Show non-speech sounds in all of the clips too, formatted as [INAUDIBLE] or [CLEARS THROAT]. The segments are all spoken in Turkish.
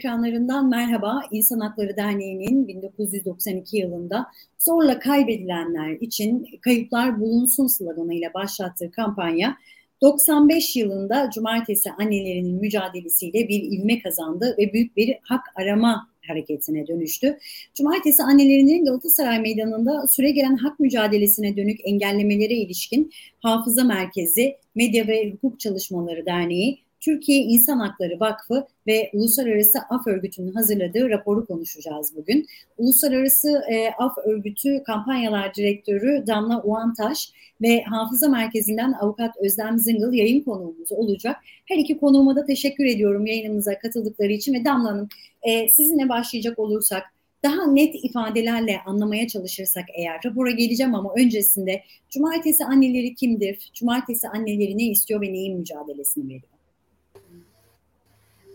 ekranlarından merhaba. İnsan Hakları Derneği'nin 1992 yılında zorla kaybedilenler için kayıplar bulunsun sloganıyla başlattığı kampanya 95 yılında cumartesi annelerinin mücadelesiyle bir ivme kazandı ve büyük bir hak arama hareketine dönüştü. Cumartesi annelerinin Galatasaray Meydanı'nda süre gelen hak mücadelesine dönük engellemelere ilişkin Hafıza Merkezi, Medya ve Hukuk Çalışmaları Derneği, Türkiye İnsan Hakları Vakfı ve Uluslararası Af Örgütü'nün hazırladığı raporu konuşacağız bugün. Uluslararası e, Af Örgütü Kampanyalar Direktörü Damla Uantaş ve Hafıza Merkezi'nden Avukat Özlem Zıngıl yayın konuğumuz olacak. Her iki konuğuma da teşekkür ediyorum yayınımıza katıldıkları için ve Damla Hanım e, sizinle başlayacak olursak daha net ifadelerle anlamaya çalışırsak eğer rapora geleceğim ama öncesinde cumartesi anneleri kimdir? Cumartesi anneleri ne istiyor ve neyin mücadelesini veriyor?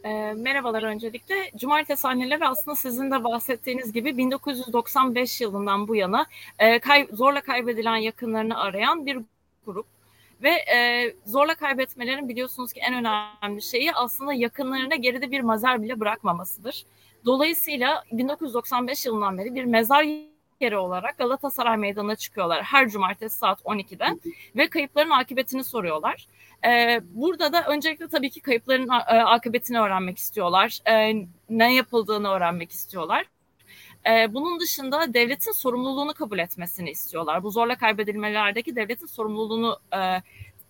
E, merhabalar öncelikle. Cumartesi anneleri aslında sizin de bahsettiğiniz gibi 1995 yılından bu yana e, kay, zorla kaybedilen yakınlarını arayan bir grup. Ve e, zorla kaybetmelerin biliyorsunuz ki en önemli şeyi aslında yakınlarına geride bir mezar bile bırakmamasıdır. Dolayısıyla 1995 yılından beri bir mezar yeri olarak Galatasaray Meydanı'na çıkıyorlar her cumartesi saat 12'de ve kayıpların akıbetini soruyorlar. Ee, burada da öncelikle tabii ki kayıpların e, akıbetini öğrenmek istiyorlar. Ee, ne yapıldığını öğrenmek istiyorlar. Ee, bunun dışında devletin sorumluluğunu kabul etmesini istiyorlar. Bu zorla kaybedilmelerdeki devletin sorumluluğunu e,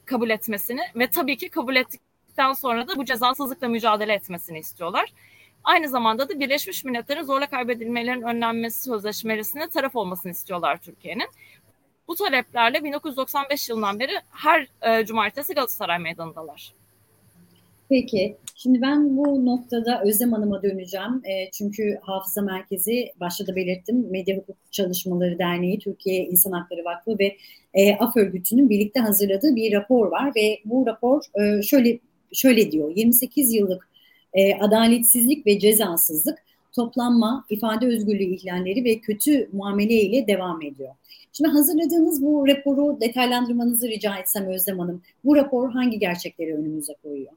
kabul etmesini ve tabii ki kabul ettikten sonra da bu cezasızlıkla mücadele etmesini istiyorlar. Aynı zamanda da Birleşmiş Milletler'in zorla kaybedilmelerin önlenmesi sözleşmesine taraf olmasını istiyorlar Türkiye'nin. Bu taleplerle 1995 yılından beri her e, cumartesi Galatasaray Meydanı'ndalar. Peki, şimdi ben bu noktada Özlem Hanım'a döneceğim. E, çünkü Hafıza Merkezi, başta da belirttim, Medya Hukuk Çalışmaları Derneği, Türkiye İnsan Hakları Vakfı ve e, AF Örgütü'nün birlikte hazırladığı bir rapor var ve bu rapor e, şöyle şöyle diyor, 28 yıllık e, adaletsizlik ve cezasızlık, toplanma, ifade özgürlüğü ihlalleri ve kötü muamele ile devam ediyor. Şimdi hazırladığınız bu raporu detaylandırmanızı rica etsem Özlem Hanım. Bu rapor hangi gerçekleri önümüze koyuyor?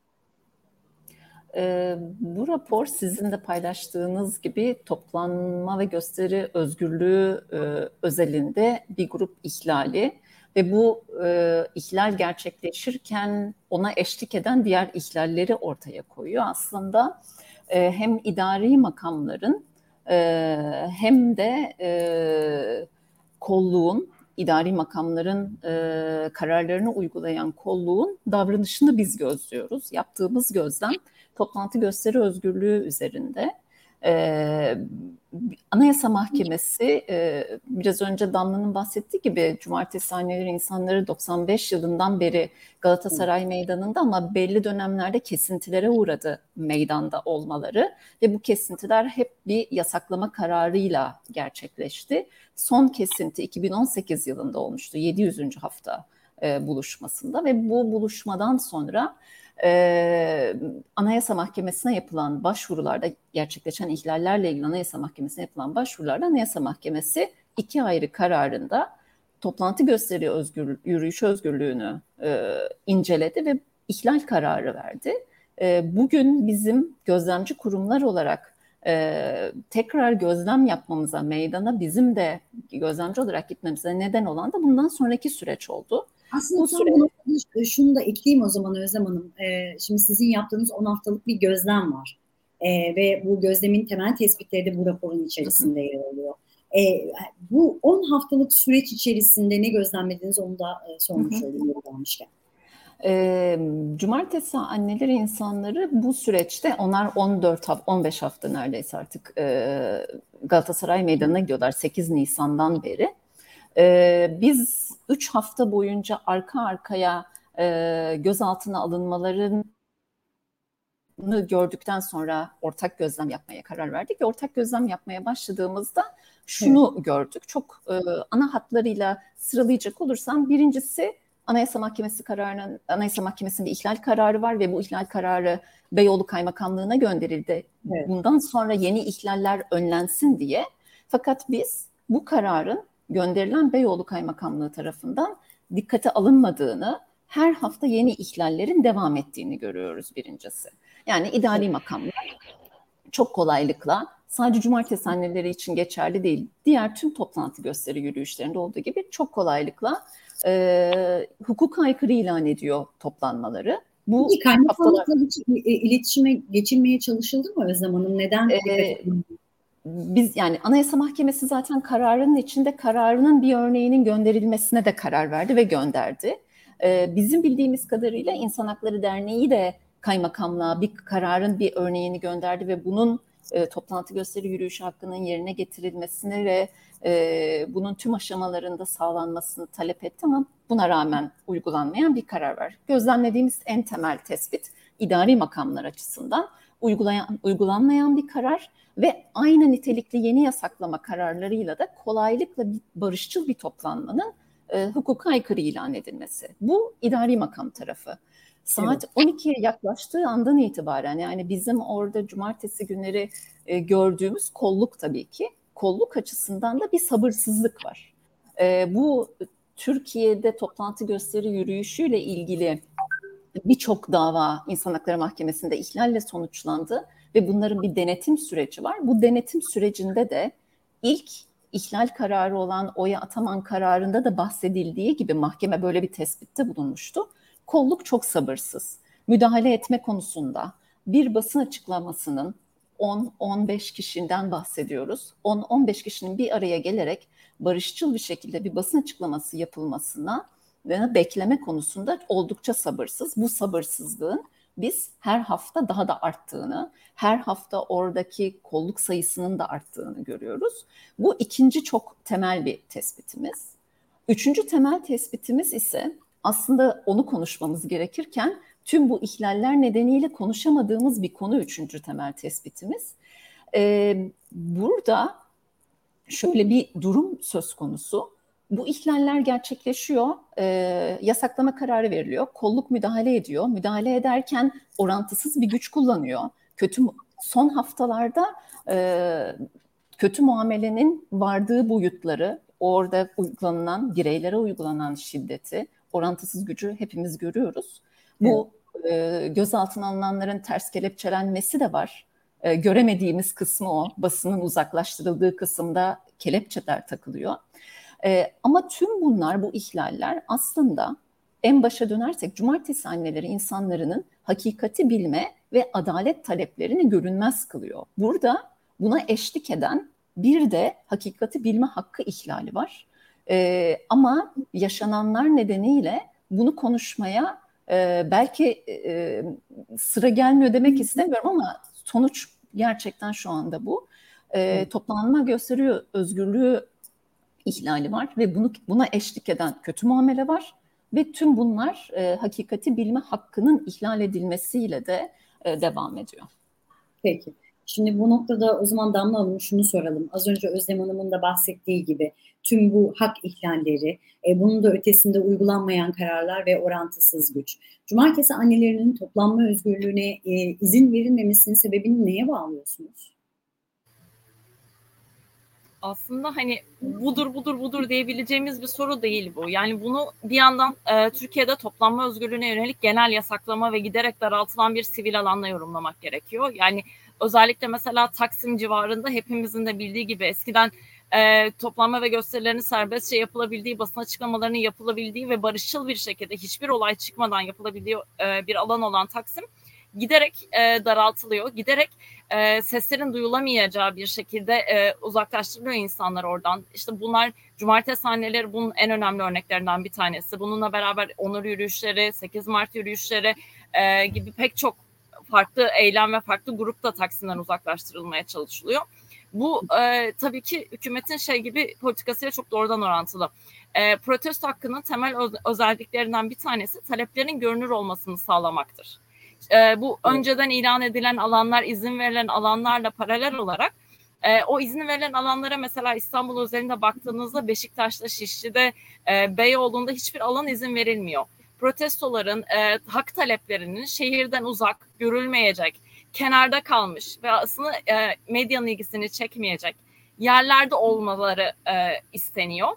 Ee, bu rapor sizin de paylaştığınız gibi toplanma ve gösteri özgürlüğü e, özelinde bir grup ihlali ve bu e, ihlal gerçekleşirken ona eşlik eden diğer ihlalleri ortaya koyuyor. Aslında e, hem idari makamların e, hem de e, kolluğun, idari makamların e, kararlarını uygulayan kolluğun davranışını biz gözlüyoruz. Yaptığımız gözlem toplantı gösteri özgürlüğü üzerinde. Ee, Anayasa Mahkemesi e, biraz önce Damla'nın bahsettiği gibi cumartesi anneleri insanları 95 yılından beri Galatasaray Meydanı'nda ama belli dönemlerde kesintilere uğradı meydanda olmaları ve bu kesintiler hep bir yasaklama kararıyla gerçekleşti. Son kesinti 2018 yılında olmuştu 700. hafta e, buluşmasında ve bu buluşmadan sonra e, Anayasa Mahkemesi'ne yapılan başvurularda gerçekleşen ihlallerle ilgili Anayasa Mahkemesi'ne yapılan başvurularda Anayasa Mahkemesi iki ayrı kararında toplantı gösteri özgür, yürüyüş özgürlüğünü e, inceledi ve ihlal kararı verdi. E, bugün bizim gözlemci kurumlar olarak e, tekrar gözlem yapmamıza, meydana bizim de gözlemci olarak gitmemize neden olan da bundan sonraki süreç oldu. Aslında bu süre... şunu da ekleyeyim o zaman Özlem Hanım. Ee, şimdi sizin yaptığınız 10 haftalık bir gözlem var. Ee, ve bu gözlemin temel tespitleri de bu raporun içerisinde yer alıyor. Ee, bu 10 haftalık süreç içerisinde ne gözlemlediniz onu da e, sormuş olayım gelmişken. E, cumartesi anneleri insanları bu süreçte onlar 14 hafta 15 hafta neredeyse artık e, Galatasaray Meydanı'na gidiyorlar 8 Nisan'dan beri. E, biz 3 hafta boyunca arka arkaya e, gözaltına alınmaların gördükten sonra ortak gözlem yapmaya karar verdik ve ortak gözlem yapmaya başladığımızda şunu evet. gördük. Çok e, ana hatlarıyla sıralayacak olursam birincisi Anayasa Mahkemesi kararının Anayasa Mahkemesi'nde ihlal kararı var ve bu ihlal kararı Beyoğlu Kaymakamlığı'na gönderildi. Evet. Bundan sonra yeni ihlaller önlensin diye. Fakat biz bu kararın gönderilen Beyoğlu Kaymakamlığı tarafından dikkate alınmadığını, her hafta yeni ihlallerin devam ettiğini görüyoruz birincisi. Yani idari makamlar çok kolaylıkla sadece cumartesi anneleri için geçerli değil. Diğer tüm toplantı gösteri yürüyüşlerinde olduğu gibi çok kolaylıkla e, hukuk aykırı ilan ediyor toplanmaları. Bu kaymakamlıkla hiç iletişime geçilmeye çalışıldı mı Özlem Hanım? Neden? Ee, biz yani Anayasa Mahkemesi zaten kararının içinde kararının bir örneğinin gönderilmesine de karar verdi ve gönderdi. Ee, bizim bildiğimiz kadarıyla İnsan Hakları Derneği de kaymakamlığa bir kararın bir örneğini gönderdi ve bunun e, toplantı gösteri yürüyüşü hakkının yerine getirilmesini ve e, bunun tüm aşamalarında sağlanmasını talep etti ama buna rağmen uygulanmayan bir karar var. Gözlemlediğimiz en temel tespit idari makamlar açısından uygulayan, uygulanmayan bir karar ve aynı nitelikli yeni yasaklama kararlarıyla da kolaylıkla bir barışçıl bir toplanmanın e, hukuka aykırı ilan edilmesi. Bu idari makam tarafı. Saat evet. 12'ye yaklaştığı andan itibaren yani bizim orada cumartesi günleri e, gördüğümüz kolluk tabii ki. Kolluk açısından da bir sabırsızlık var. E, bu Türkiye'de toplantı gösteri yürüyüşüyle ilgili birçok dava İnsan Hakları Mahkemesi'nde ihlalle sonuçlandı ve bunların bir denetim süreci var. Bu denetim sürecinde de ilk ihlal kararı olan Oya Ataman kararında da bahsedildiği gibi mahkeme böyle bir tespitte bulunmuştu. Kolluk çok sabırsız. Müdahale etme konusunda bir basın açıklamasının 10-15 kişiden bahsediyoruz. 10-15 kişinin bir araya gelerek barışçıl bir şekilde bir basın açıklaması yapılmasına bekleme konusunda oldukça sabırsız. Bu sabırsızlığın biz her hafta daha da arttığını, her hafta oradaki kolluk sayısının da arttığını görüyoruz. Bu ikinci çok temel bir tespitimiz. Üçüncü temel tespitimiz ise aslında onu konuşmamız gerekirken tüm bu ihlaller nedeniyle konuşamadığımız bir konu üçüncü temel tespitimiz. Ee, burada şöyle bir durum söz konusu. Bu ihlaller gerçekleşiyor, e, yasaklama kararı veriliyor, kolluk müdahale ediyor. Müdahale ederken orantısız bir güç kullanıyor. Kötü son haftalarda e, kötü muamelenin vardığı boyutları, orada uygulanan bireylere uygulanan şiddeti, orantısız gücü hepimiz görüyoruz. Bu e, gözaltına alınanların ters kelepçelenmesi de var. E, göremediğimiz kısmı o. Basının uzaklaştırıldığı kısımda kelepçeler takılıyor. E, ama tüm bunlar, bu ihlaller aslında en başa dönersek cumartesi anneleri insanların hakikati bilme ve adalet taleplerini görünmez kılıyor. Burada buna eşlik eden bir de hakikati bilme hakkı ihlali var. E, ama yaşananlar nedeniyle bunu konuşmaya e, belki e, sıra gelmiyor demek istemiyorum ama sonuç gerçekten şu anda bu. E, toplanma gösteriyor özgürlüğü ihlali var ve bunu buna eşlik eden kötü muamele var ve tüm bunlar e, hakikati bilme hakkının ihlal edilmesiyle de e, devam ediyor. Peki. Şimdi bu noktada o zaman Damla Hanım şunu soralım. Az önce Özlem Hanım'ın da bahsettiği gibi tüm bu hak ihlalleri, e, bunun da ötesinde uygulanmayan kararlar ve orantısız güç. Cumartesi annelerinin toplanma özgürlüğüne e, izin verilmemesinin sebebini neye bağlıyorsunuz? Aslında hani budur budur budur diyebileceğimiz bir soru değil bu. Yani bunu bir yandan e, Türkiye'de toplanma özgürlüğüne yönelik genel yasaklama ve giderek daraltılan bir sivil alanla yorumlamak gerekiyor. Yani özellikle mesela Taksim civarında hepimizin de bildiği gibi eskiden e, toplanma ve gösterilerin serbestçe yapılabildiği, basın açıklamalarının yapılabildiği ve barışçıl bir şekilde hiçbir olay çıkmadan yapılabildiği e, bir alan olan Taksim giderek e, daraltılıyor. Giderek e, seslerin duyulamayacağı bir şekilde e, uzaklaştırılıyor insanlar oradan. İşte bunlar cumartesi sahneleri bunun en önemli örneklerinden bir tanesi. Bununla beraber onur yürüyüşleri, 8 Mart yürüyüşleri e, gibi pek çok farklı eylem ve farklı grup da Taksim'den uzaklaştırılmaya çalışılıyor. Bu e, tabii ki hükümetin şey gibi politikasıyla çok doğrudan orantılı. E, protesto hakkının temel özelliklerinden bir tanesi taleplerin görünür olmasını sağlamaktır e, bu önceden ilan edilen alanlar, izin verilen alanlarla paralel olarak e, o izin verilen alanlara mesela İstanbul özelinde baktığınızda Beşiktaş'ta, Şişli'de, e, Beyoğlu'nda hiçbir alan izin verilmiyor. Protestoların, e, hak taleplerinin şehirden uzak, görülmeyecek, kenarda kalmış ve aslında e, medyanın ilgisini çekmeyecek yerlerde olmaları e, isteniyor.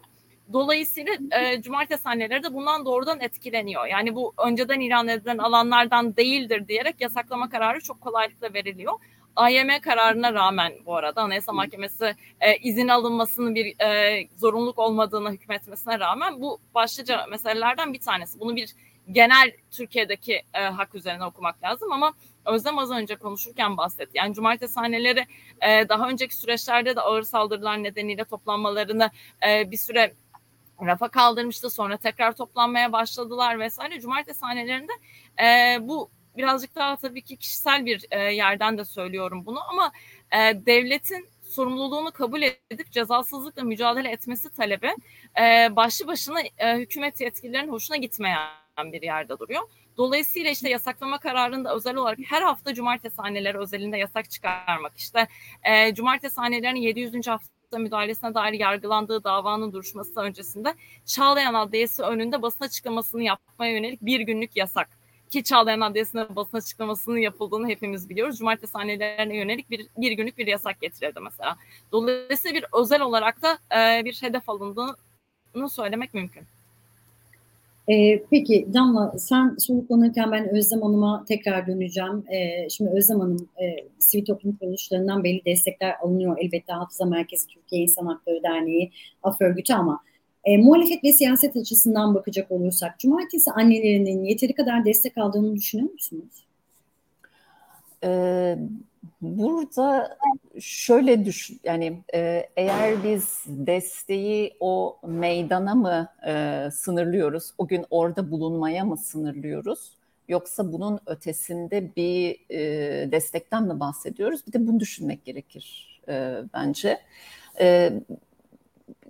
Dolayısıyla e, cumartesi anneleri de bundan doğrudan etkileniyor. Yani bu önceden ilan edilen alanlardan değildir diyerek yasaklama kararı çok kolaylıkla veriliyor. AYM kararına rağmen bu arada Anayasa Mahkemesi e, izin alınmasının bir e, zorunluluk olmadığını hükmetmesine rağmen bu başlıca meselelerden bir tanesi. Bunu bir genel Türkiye'deki e, hak üzerine okumak lazım ama Özlem az önce konuşurken bahsetti. Yani cumartesi haneleri e, daha önceki süreçlerde de ağır saldırılar nedeniyle toplanmalarını e, bir süre rafa kaldırmıştı. Sonra tekrar toplanmaya başladılar vesaire. Cumartesi sahnelerinde e, bu birazcık daha tabii ki kişisel bir e, yerden de söylüyorum bunu ama e, devletin sorumluluğunu kabul edip cezasızlıkla mücadele etmesi talebi e, başlı başına e, hükümet yetkililerinin hoşuna gitmeyen bir yerde duruyor. Dolayısıyla işte yasaklama kararında özel olarak her hafta cumartesi haneleri özelinde yasak çıkarmak işte e, cumartesi hanelerinin 700. hafta müdahalesine dair yargılandığı davanın duruşması öncesinde Çağlayan Adliyesi önünde basın açıklamasını yapmaya yönelik bir günlük yasak ki Çağlayan Adliyesi'ne basın açıklamasının yapıldığını hepimiz biliyoruz. Cumartesi sahnelerine yönelik bir, bir günlük bir yasak getirildi mesela. Dolayısıyla bir özel olarak da e, bir hedef alındığını söylemek mümkün. Ee, peki Damla sen soluklanırken ben Özlem Hanım'a tekrar döneceğim. Ee, şimdi Özlem Hanım e, sivil toplum kuruluşlarından belli destekler alınıyor. Elbette Hafıza Merkezi Türkiye İnsan Hakları Derneği, AF örgütü ama e, muhalefet ve siyaset açısından bakacak olursak Cumartesi annelerinin yeteri kadar destek aldığını düşünüyor musunuz? Ee, burada şöyle düşün yani e, eğer biz desteği o meydana mı e, sınırlıyoruz, o gün orada bulunmaya mı sınırlıyoruz? Yoksa bunun ötesinde bir e, destekten mi bahsediyoruz? Bir de bunu düşünmek gerekir e, bence. E,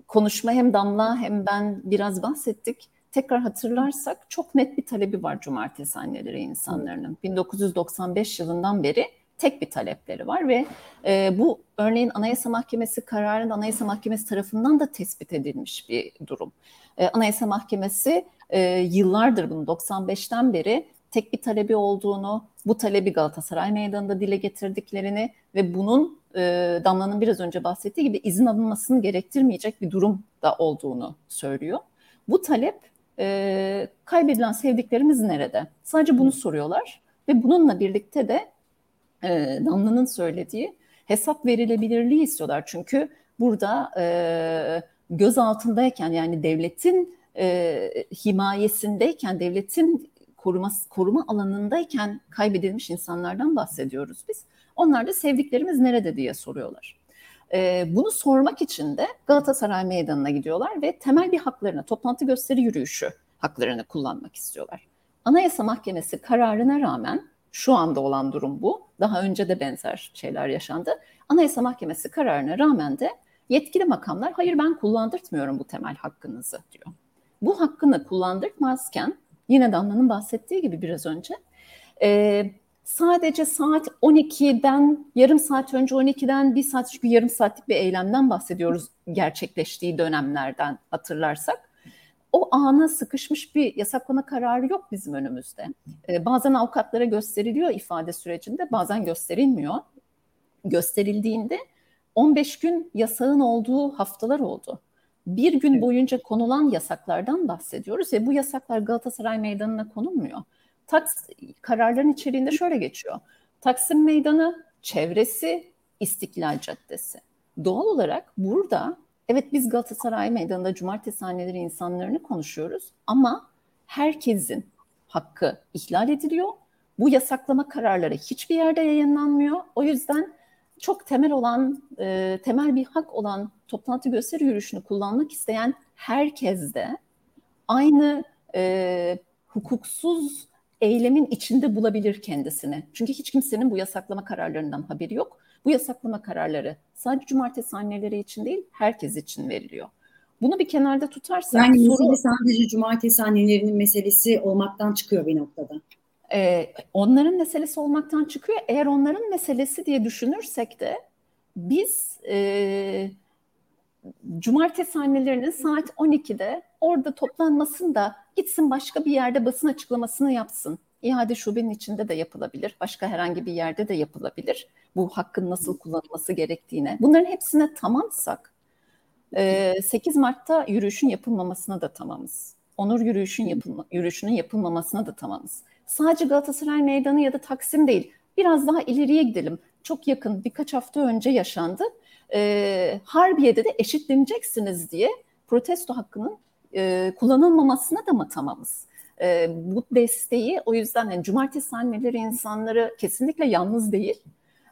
konuşma hem Damla hem ben biraz bahsettik. Tekrar hatırlarsak çok net bir talebi var cumartesi anneleri insanların. 1995 yılından beri tek bir talepleri var ve e, bu örneğin Anayasa Mahkemesi kararının Anayasa Mahkemesi tarafından da tespit edilmiş bir durum. E, Anayasa Mahkemesi e, yıllardır bunu 95'ten beri tek bir talebi olduğunu, bu talebi Galatasaray Meydanı'nda dile getirdiklerini ve bunun e, Damla'nın biraz önce bahsettiği gibi izin alınmasını gerektirmeyecek bir durum da olduğunu söylüyor. Bu talep e, kaybedilen sevdiklerimiz nerede? Sadece bunu soruyorlar ve bununla birlikte de e, Damla'nın söylediği hesap verilebilirliği istiyorlar. Çünkü burada e, göz altındayken yani devletin e, himayesindeyken, devletin koruma, koruma alanındayken kaybedilmiş insanlardan bahsediyoruz biz. Onlar da sevdiklerimiz nerede diye soruyorlar. E, bunu sormak için de Galatasaray Meydanı'na gidiyorlar ve temel bir haklarını, toplantı gösteri yürüyüşü haklarını kullanmak istiyorlar. Anayasa Mahkemesi kararına rağmen şu anda olan durum bu. Daha önce de benzer şeyler yaşandı. Anayasa Mahkemesi kararına rağmen de yetkili makamlar hayır ben kullandırtmıyorum bu temel hakkınızı diyor. Bu hakkını kullandırmazken yine Damla'nın bahsettiği gibi biraz önce e, sadece saat 12'den yarım saat önce 12'den bir saat çünkü yarım saatlik bir eylemden bahsediyoruz gerçekleştiği dönemlerden hatırlarsak. O ana sıkışmış bir yasaklama kararı yok bizim önümüzde. Ee, bazen avukatlara gösteriliyor ifade sürecinde, bazen gösterilmiyor. Gösterildiğinde 15 gün yasağın olduğu haftalar oldu. Bir gün boyunca konulan yasaklardan bahsediyoruz ve bu yasaklar Galatasaray Meydanı'na konulmuyor. Taks kararların içeriğinde şöyle geçiyor. Taksim Meydanı, çevresi, İstiklal Caddesi. Doğal olarak burada evet biz Galatasaray Meydanı'nda cumartesi haneleri insanlarını konuşuyoruz ama herkesin hakkı ihlal ediliyor. Bu yasaklama kararları hiçbir yerde yayınlanmıyor. O yüzden çok temel olan, e, temel bir hak olan toplantı gösteri yürüyüşünü kullanmak isteyen herkes de aynı e, hukuksuz eylemin içinde bulabilir kendisini. Çünkü hiç kimsenin bu yasaklama kararlarından haberi yok. Bu yasaklama kararları sadece cumartesi anneleri için değil, herkes için veriliyor. Bunu bir kenarda tutarsak... Yani soru... mesele sadece cumartesi annelerinin meselesi olmaktan çıkıyor bir noktada. Ee, onların meselesi olmaktan çıkıyor. Eğer onların meselesi diye düşünürsek de biz e, cumartesi annelerinin saat 12'de orada toplanmasın da gitsin başka bir yerde basın açıklamasını yapsın. İade şubenin içinde de yapılabilir. Başka herhangi bir yerde de yapılabilir. Bu hakkın nasıl kullanılması gerektiğine. Bunların hepsine tamamsak 8 Mart'ta yürüyüşün yapılmamasına da tamamız. Onur yürüyüşün yapılma, yürüyüşünün yapılmamasına da tamamız. Sadece Galatasaray Meydanı ya da Taksim değil. Biraz daha ileriye gidelim. çok yakın birkaç hafta önce yaşandı. E, Harbiye'de de eşitleneceksiniz diye protesto hakkının e, kullanılmamasına da mı tamamız? E, bu desteği o yüzden yani cumartesi anneleri insanları kesinlikle yalnız değil.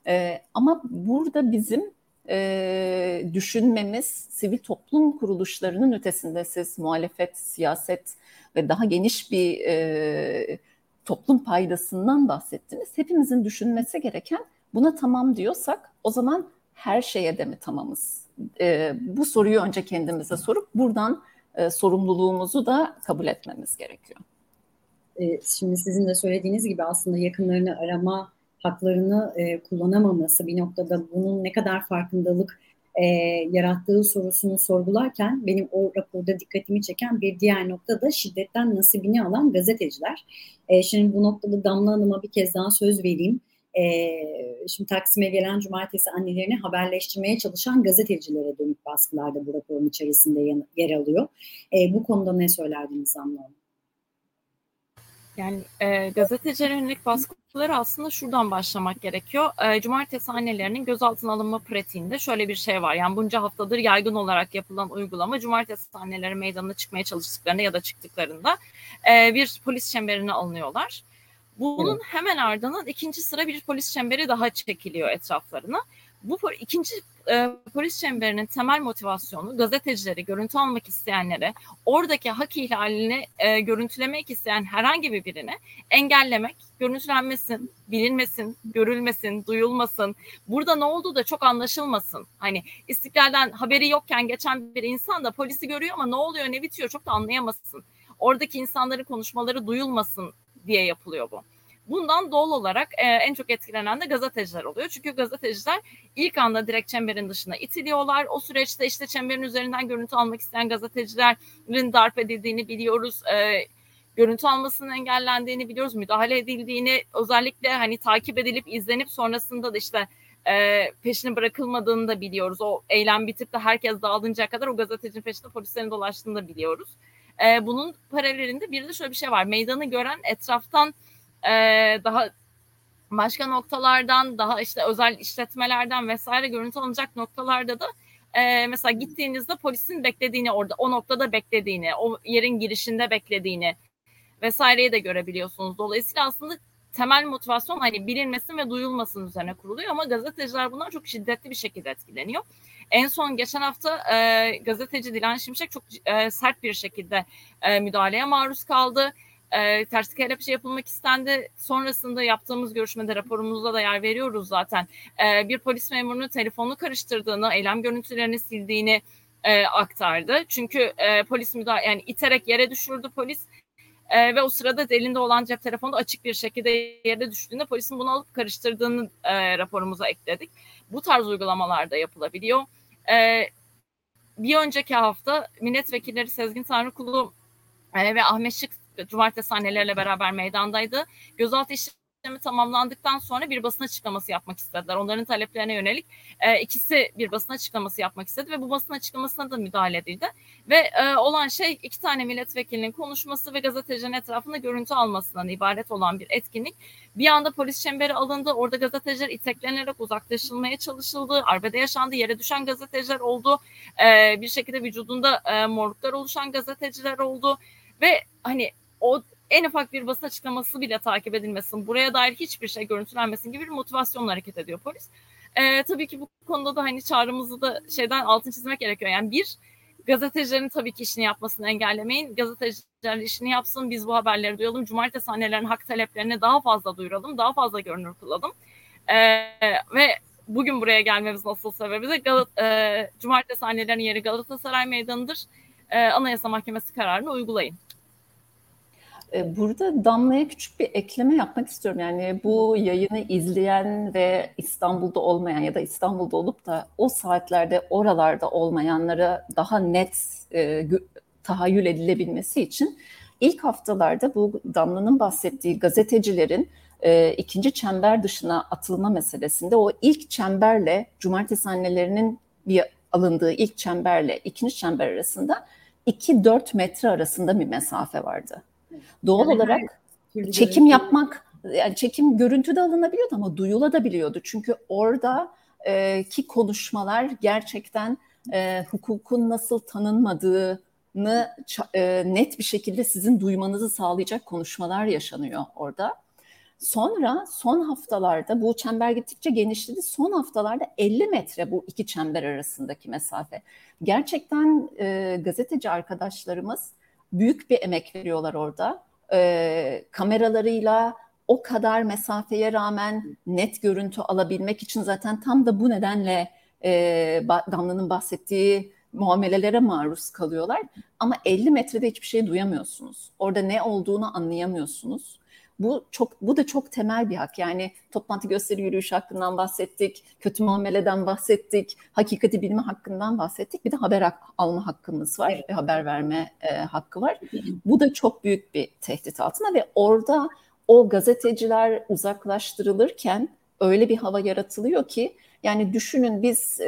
E, ama burada bizim e, düşünmemiz sivil toplum kuruluşlarının ötesinde siz muhalefet, siyaset ve daha geniş bir e, toplum paydasından bahsettiniz. Hepimizin düşünmesi gereken buna tamam diyorsak o zaman her şeye de mi tamamız? E, bu soruyu önce kendimize sorup buradan e, sorumluluğumuzu da kabul etmemiz gerekiyor. E, şimdi sizin de söylediğiniz gibi aslında yakınlarını arama haklarını e, kullanamaması bir noktada bunun ne kadar farkındalık e, yarattığı sorusunu sorgularken benim o raporda dikkatimi çeken bir diğer nokta da şiddetten nasibini alan gazeteciler. Şimdi bu noktada Damla Hanım'a bir kez daha söz vereyim. Şimdi Taksim'e gelen cumartesi annelerini haberleştirmeye çalışan gazetecilere dönük baskılar da bu raporun içerisinde yer alıyor. Bu konuda ne söylerdiniz Damla Hanım? Yani e, gazetecilere yönelik baskıları aslında şuradan başlamak gerekiyor. E, cumartesi annelerinin gözaltına alınma pratiğinde şöyle bir şey var. Yani bunca haftadır yaygın olarak yapılan uygulama cumartesi anneleri meydanına çıkmaya çalıştıklarında ya da çıktıklarında e, bir polis çemberine alınıyorlar. Bunun hemen ardından ikinci sıra bir polis çemberi daha çekiliyor etraflarına. Bu ikinci e, polis çemberinin temel motivasyonu gazetecileri, görüntü almak isteyenlere, oradaki hak ihlalini e, görüntülemek isteyen herhangi bir birini engellemek, görüntülenmesin, bilinmesin, görülmesin, duyulmasın. Burada ne olduğu da çok anlaşılmasın. Hani istiklalden haberi yokken geçen bir insan da polisi görüyor ama ne oluyor ne bitiyor çok da anlayamasın. Oradaki insanların konuşmaları duyulmasın diye yapılıyor bu. Bundan doğal olarak e, en çok etkilenen de gazeteciler oluyor. Çünkü gazeteciler ilk anda direkt çemberin dışına itiliyorlar. O süreçte işte çemberin üzerinden görüntü almak isteyen gazetecilerin darp edildiğini biliyoruz. E, görüntü almasının engellendiğini biliyoruz. Müdahale edildiğini özellikle hani takip edilip izlenip sonrasında da işte e, peşine bırakılmadığını da biliyoruz. O eylem bitip de herkes dağılıncaya kadar o gazetecinin peşinde polislerin dolaştığını da biliyoruz. E, bunun paralelinde bir de şöyle bir şey var. Meydanı gören etraftan e, daha başka noktalardan daha işte özel işletmelerden vesaire görüntü alınacak noktalarda da e, mesela gittiğinizde polisin beklediğini orada o noktada beklediğini o yerin girişinde beklediğini vesaireyi de görebiliyorsunuz. Dolayısıyla aslında temel motivasyon hani bilinmesin ve duyulmasın üzerine kuruluyor ama gazeteciler bundan çok şiddetli bir şekilde etkileniyor. En son geçen hafta e, gazeteci Dilan Şimşek çok e, sert bir şekilde e, müdahaleye maruz kaldı e, ters kelepçe yapılmak istendi. Sonrasında yaptığımız görüşmede raporumuzda da yer veriyoruz zaten. E, bir polis memurunun telefonu karıştırdığını, eylem görüntülerini sildiğini e, aktardı. Çünkü e, polis müdahale yani iterek yere düşürdü polis. E, ve o sırada elinde olan cep telefonu açık bir şekilde yere düştüğünde polisin bunu alıp karıştırdığını e, raporumuza ekledik. Bu tarz uygulamalar da yapılabiliyor. E, bir önceki hafta milletvekilleri Sezgin Tanrıkulu e, ve Ahmet Şık cumartesi anneleriyle beraber meydandaydı. Gözaltı işlemi tamamlandıktan sonra bir basın açıklaması yapmak istediler. Onların taleplerine yönelik e, ikisi bir basın açıklaması yapmak istedi ve bu basın açıklamasına da müdahale edildi. Ve e, olan şey iki tane milletvekilinin konuşması ve gazetecinin etrafında görüntü almasından ibaret olan bir etkinlik. Bir anda polis çemberi alındı. Orada gazeteciler iteklenerek uzaklaşılmaya çalışıldı. Arbede yaşandı. Yere düşen gazeteciler oldu. E, bir şekilde vücudunda e, morluklar oluşan gazeteciler oldu. Ve hani o en ufak bir basın açıklaması bile takip edilmesin, buraya dair hiçbir şey görüntülenmesin gibi bir motivasyonla hareket ediyor polis. Ee, tabii ki bu konuda da hani çağrımızı da şeyden altın çizmek gerekiyor. Yani bir, gazetecilerin tabii ki işini yapmasını engellemeyin. Gazeteciler işini yapsın, biz bu haberleri duyalım. Cumartesi annelerin hak taleplerini daha fazla duyuralım, daha fazla görünür kılalım. Ee, ve bugün buraya gelmemiz nasıl sebebi de Galat e, Cumartesi annelerin yeri Galatasaray Meydanı'dır. E, Anayasa Mahkemesi kararını uygulayın. E, burada Damla'ya küçük bir ekleme yapmak istiyorum. Yani bu yayını izleyen ve İstanbul'da olmayan ya da İstanbul'da olup da o saatlerde oralarda olmayanlara daha net e, tahayyül edilebilmesi için ilk haftalarda bu Damla'nın bahsettiği gazetecilerin e, ikinci çember dışına atılma meselesinde o ilk çemberle cumartesi annelerinin bir alındığı ilk çemberle ikinci çember arasında 2-4 metre arasında bir mesafe vardı. Doğal yani olarak çekim yapmak yani çekim görüntüde alınabiliyordu ama duyulabiliyordu. Çünkü orada e, ki konuşmalar gerçekten e, hukukun nasıl tanınmadığını e, net bir şekilde sizin duymanızı sağlayacak konuşmalar yaşanıyor orada. Sonra son haftalarda bu çember gittikçe genişledi. Son haftalarda 50 metre bu iki çember arasındaki mesafe. Gerçekten e, gazeteci arkadaşlarımız büyük bir emek veriyorlar orada. E, kameralarıyla o kadar mesafeye rağmen net görüntü alabilmek için zaten tam da bu nedenle e, Damla'nın bahsettiği muamelelere maruz kalıyorlar. Ama 50 metrede hiçbir şey duyamıyorsunuz. Orada ne olduğunu anlayamıyorsunuz. Bu çok bu da çok temel bir hak. Yani toplantı gösteri yürüyüş hakkından bahsettik, kötü muameleden bahsettik, hakikati bilme hakkından bahsettik. Bir de haber alma hakkımız var ve haber verme e, hakkı var. Bu da çok büyük bir tehdit altında ve orada o gazeteciler uzaklaştırılırken öyle bir hava yaratılıyor ki yani düşünün biz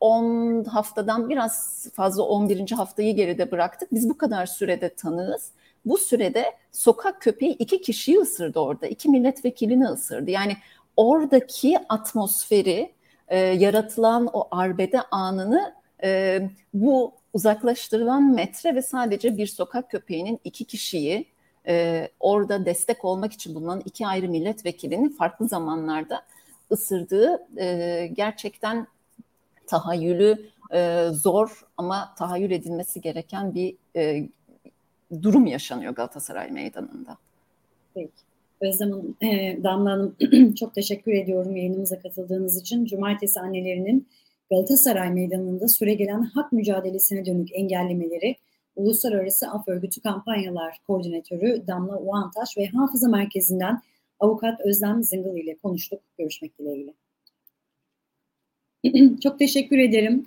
10 e, haftadan biraz fazla 11. haftayı geride bıraktık. Biz bu kadar sürede tanığız. Bu sürede sokak köpeği iki kişiyi ısırdı orada. iki milletvekilini ısırdı. Yani oradaki atmosferi, e, yaratılan o arbede anını e, bu uzaklaştırılan metre ve sadece bir sokak köpeğinin iki kişiyi e, orada destek olmak için bulunan iki ayrı milletvekilinin farklı zamanlarda ısırdığı e, gerçekten tahayyülü e, zor ama tahayyül edilmesi gereken bir e, durum yaşanıyor Galatasaray Meydanı'nda. Peki. Özlem Hanım, e, Damla Hanım [CLEARS THROAT] çok teşekkür ediyorum yayınımıza katıldığınız için. Cumartesi annelerinin Galatasaray Meydanı'nda süre gelen hak mücadelesine dönük engellemeleri Uluslararası Af Örgütü Kampanyalar Koordinatörü Damla Uantaş ve Hafıza Merkezi'nden Avukat Özlem Zingıl ile konuştuk. Görüşmek dileğiyle. [CLEARS THROAT] Çok teşekkür ederim.